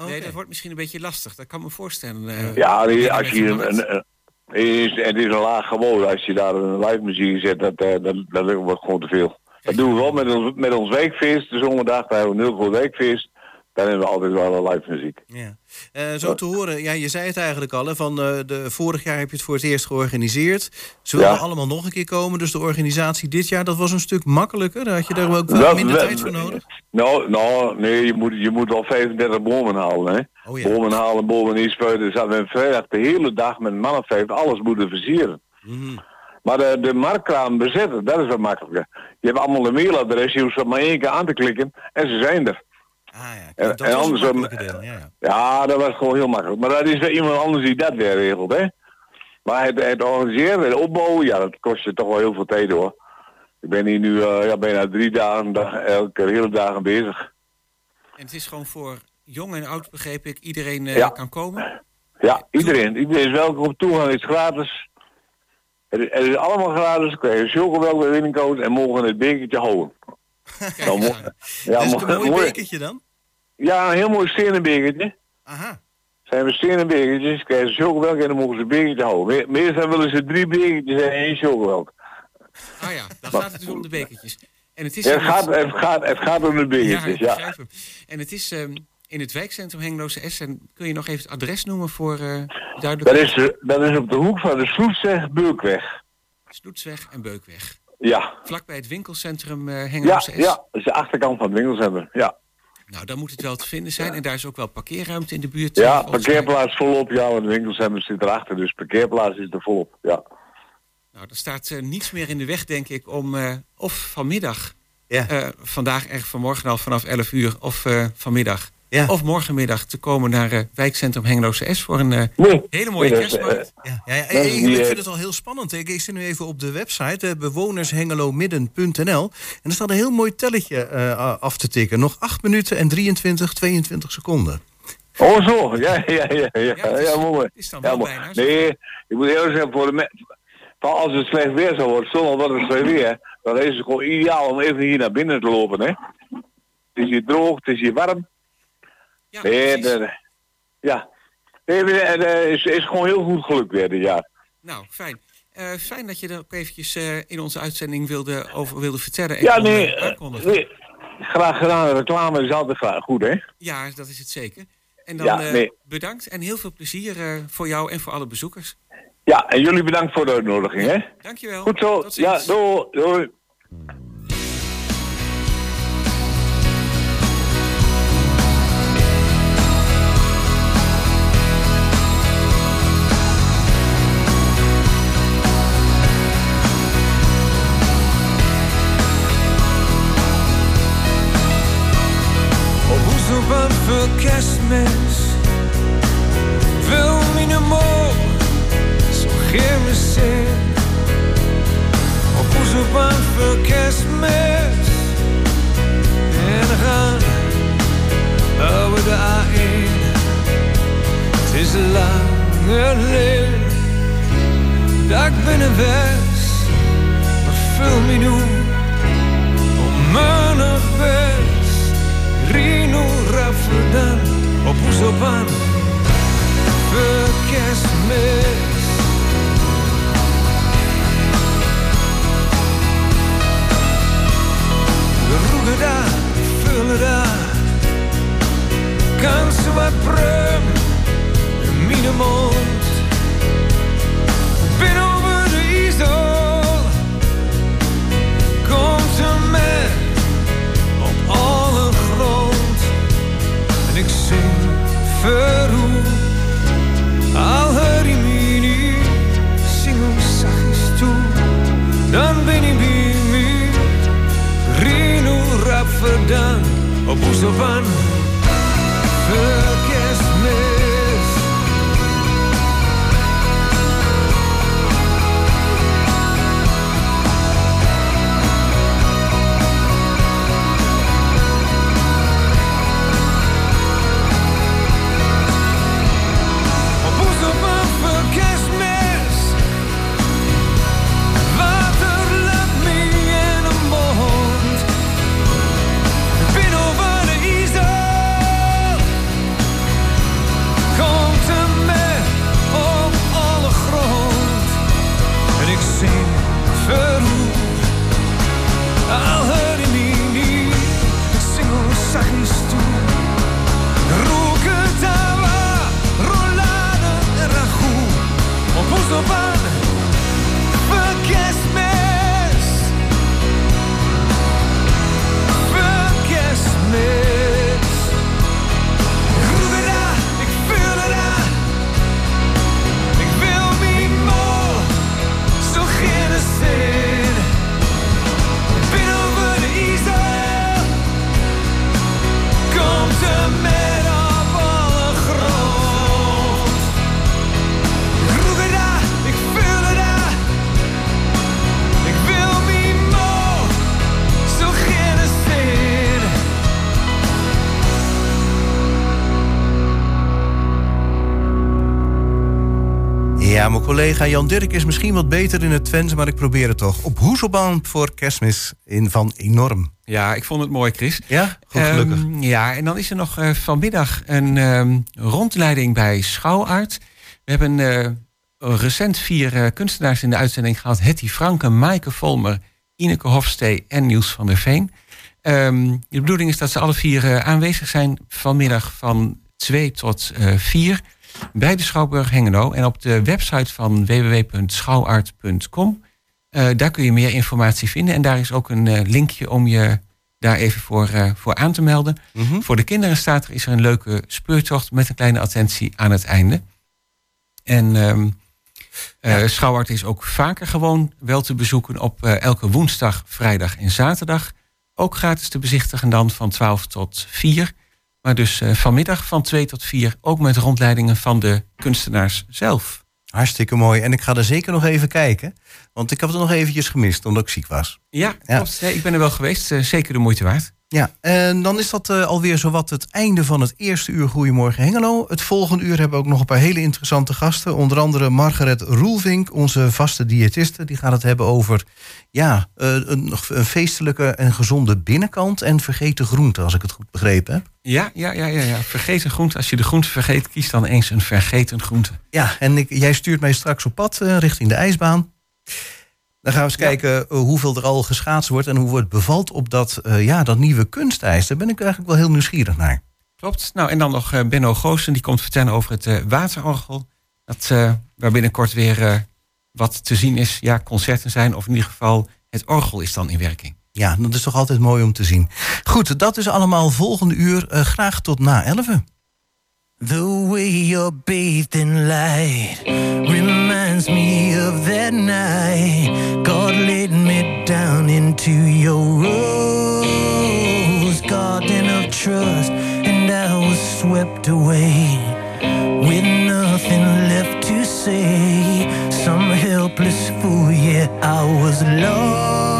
Oké. Nee, dat wordt misschien een beetje lastig. Dat kan me voorstellen. eh. Ja, als je een, een, is, het is een laag gewoon. Als je daar een live muziek zet, dat, eh, dat, dat wordt gewoon te veel. Dat doen we wel met ons, met ons weekfeest. De zondag, daar hebben we een heel groot weekfeest. Dan hebben we altijd wel een live muziek. Ja. Eh, zo te horen, ja, je zei het eigenlijk al, hè, van eh, de, vorig jaar heb je het voor het eerst georganiseerd. Ze wilden Ja. allemaal nog een keer komen, dus de organisatie dit jaar, dat was een stuk makkelijker. Daar had je daar ook wel minder tijd voor nodig. Nou, nou nee, je moet, je moet wel 35 bomen halen, hè. Oh ja. Bomen halen, bomen inspuiten. Hadden we vrijdag de hele dag met een man of vijf alles moeten versieren. Mhm. Maar de, de marktkraam bezetten, dat is wat makkelijker. Je hebt allemaal een mailadres, je hoeft ze maar één keer aan te klikken en ze zijn er. Ah ja, En- dat en was anders een om- makkelijke deel. Ja, ja. Ja, dat was gewoon heel makkelijk. Maar dat is weer iemand anders die dat weer regelt, hè. Maar het, het organiseren en opbouwen, ja, dat kost je toch wel heel veel tijd, hoor. Ik ben hier nu eh, ja, bijna drie dagen, dag, elke hele dagen bezig. En het is gewoon voor jong en oud, begreep ik, iedereen eh, Ja. kan komen. Ja, iedereen. Iedereen is welkom. Toegang is gratis. Het is, het is allemaal gratis. Dan krijg je bij winningcode en mogen het bekertje houden. Mo- ja, is mo- het een mooi mooi. bekertje dan? Ja, een heel mooi stenen bekertje. Aha. Zijn we stenen bekertjes, krijgen ze chocolade en dan mogen ze een bekertje houden. Me- Meestal willen ze drie bekertjes en één chocolade. Ah ja, dan gaat het dus om de bekertjes. En het is Ja, het, gaat, het, gaat, het gaat om de ja, bekertjes, ja. En het is ehm, in het wijkcentrum Hengeloze Essen. Kun je nog even het adres noemen voor eh duidelijk? Dat is, dat is op de hoek van de Sloetsweg, Beurkweg. Sloetsweg en Beukweg. Ja, Vlakbij het winkelcentrum ja, Hengeloze Essen. ja. Dat is de achterkant van het winkelcentrum, ja. Nou, dan moet het wel te vinden zijn. En daar is ook wel parkeerruimte in de buurt. Ja, mij. parkeerplaats volop, ja, want het winkelcentrum zit erachter, dus parkeerplaats is er volop, ja. Nou, er staat eh, niets meer in de weg, denk ik, om eh, of vanmiddag, Ja. eh, vandaag echt vanmorgen al vanaf 11 uur, of eh, vanmiddag, Ja. of morgenmiddag te komen naar eh, wijkcentrum Hengeloze S voor een eh, Nee, hele mooie nee, dat kerstmarkt. Ja, ja, ja, Dat ik, ik eh, vind het al heel spannend. Ik, ik zit nu even op de website, bewonershengelo-midden.nl. En er staat een heel mooi telletje af te tikken. Nog 8 minuten en 23, 22 seconden. Oh zo, ja, ja, ja, ja, Ja, het is- ja, mooi. is dan wel bijna. Nee, ik moet eerlijk zeggen, voor de me- als het slecht weer zou worden, zonder wat het slecht weer, dan is het gewoon ideaal om even hier naar binnen te lopen, hè. Het is hier droog, het is hier warm. Ja, Nee, de- ja. Nee, het is, is gewoon heel goed gelukt weer dit jaar. Nou, fijn. Eh, fijn dat je er ook eventjes eh, in onze uitzending wilde, over wilde vertellen. en Ja, nee, eh, eh. Graag gedaan, reclame is altijd graag goed, hè. Ja, dat is het zeker. En dan Ja, eh, bedankt en heel veel plezier eh, voor jou en voor alle bezoekers. Ja, en jullie bedankt voor de uitnodiging, hè. Dankjewel. Goed zo. Ja, doei. doei. Kerstmis En gaan Over de A1 Het is lang geleden Dat ik binnen was Maar vul me nu Om menig best Rino Rafferdam op Oeselbaan voor kerstmis. Roegen daar, kansen wat prum in mijn mond. Ben over de IJssel, komt een met op alle grond. En ik zing verroe, done, a bushel bun. seen. Collega Jan Dirk is misschien wat beter in het Twents, maar ik probeer het toch. Op Hoeselbaan voor kerstmis in van enorm. Ja, ik vond het mooi, Chris. Ja, goed gelukkig. Ehm, ja, en dan is er nog eh, vanmiddag een ehm, rondleiding bij Schouwart. We hebben eh, recent vier eh, kunstenaars in de uitzending gehad. Hetty Franke, Maaike Volmer, Ineke Hofstee en Niels van der Veen. Ehm, de bedoeling is dat ze alle vier aanwezig zijn vanmiddag van 2 tot 4 bij de Schouwburg Hengelo. En op de website van www.schouwart.com, eh, daar kun je meer informatie vinden. En daar is ook een eh, linkje om je daar even voor, eh, voor aan te melden. Mhm. Voor de kinderen staat er, is er een leuke speurtocht met een kleine attentie aan het einde. En eh, Schouwart is ook vaker gewoon wel te bezoeken op elke woensdag, vrijdag en zaterdag. Ook gratis te bezichtigen dan van 12 tot 4. Maar dus eh, vanmiddag van 2 tot 4 ook met rondleidingen van de kunstenaars zelf. Hartstikke mooi. En ik ga er zeker nog even kijken. Want ik heb het nog eventjes gemist, omdat ik ziek was. Ja, Ja. klopt. Ik ben er wel geweest. eh, zeker de moeite waard. Ja, en dan is dat eh, alweer zowat het einde van het eerste uur Goedemorgen Hengelo. Het volgende uur hebben we ook nog een paar hele interessante gasten. Onder andere Margaret Roelvink, onze vaste diëtiste. Die gaat het hebben over ja, eh, een, een feestelijke en gezonde binnenkant en vergeten groenten, als ik het goed begrepen heb. Ja, ja, ja, ja, ja. Vergeet een groente. Als je de groente vergeet, kies dan eens een vergeten groente. Ja, en ik, jij stuurt mij straks op pad eh, richting de ijsbaan. Dan gaan we eens kijken eh, hoeveel er al geschaatst wordt en hoe het bevalt op dat, eh, ja, dat nieuwe kunstijs. Daar ben ik eigenlijk wel heel nieuwsgierig naar. Klopt. Nou, en dan nog eh, Benno Goossen, die komt vertellen over het waterorgel. Dat, eh, waar binnenkort weer eh, wat te zien is. Ja, concerten zijn, of in ieder geval het orgel is dan in werking. Ja, dat is toch altijd mooi om te zien. Goed, dat is allemaal volgende uur. Graag tot na 11. The way you're bathed in light reminds me of that night down into your rose garden of trust, and I was swept away with nothing left to say. Some helpless fool, yeah, I was lost